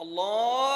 الله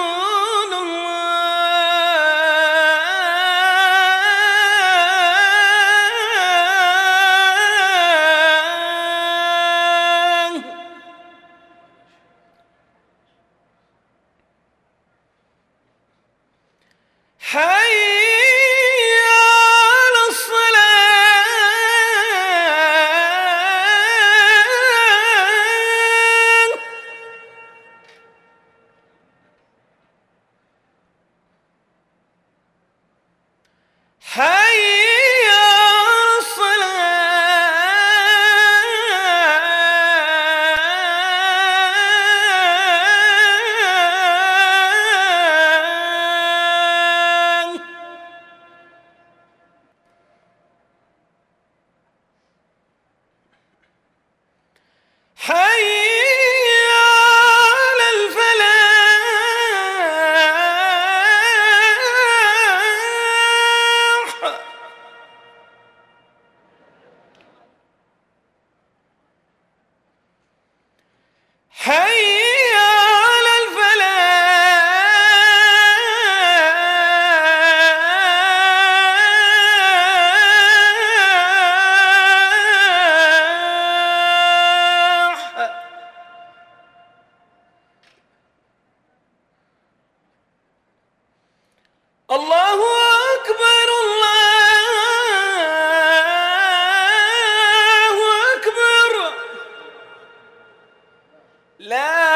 Hi. حي على الفلاح. الله لا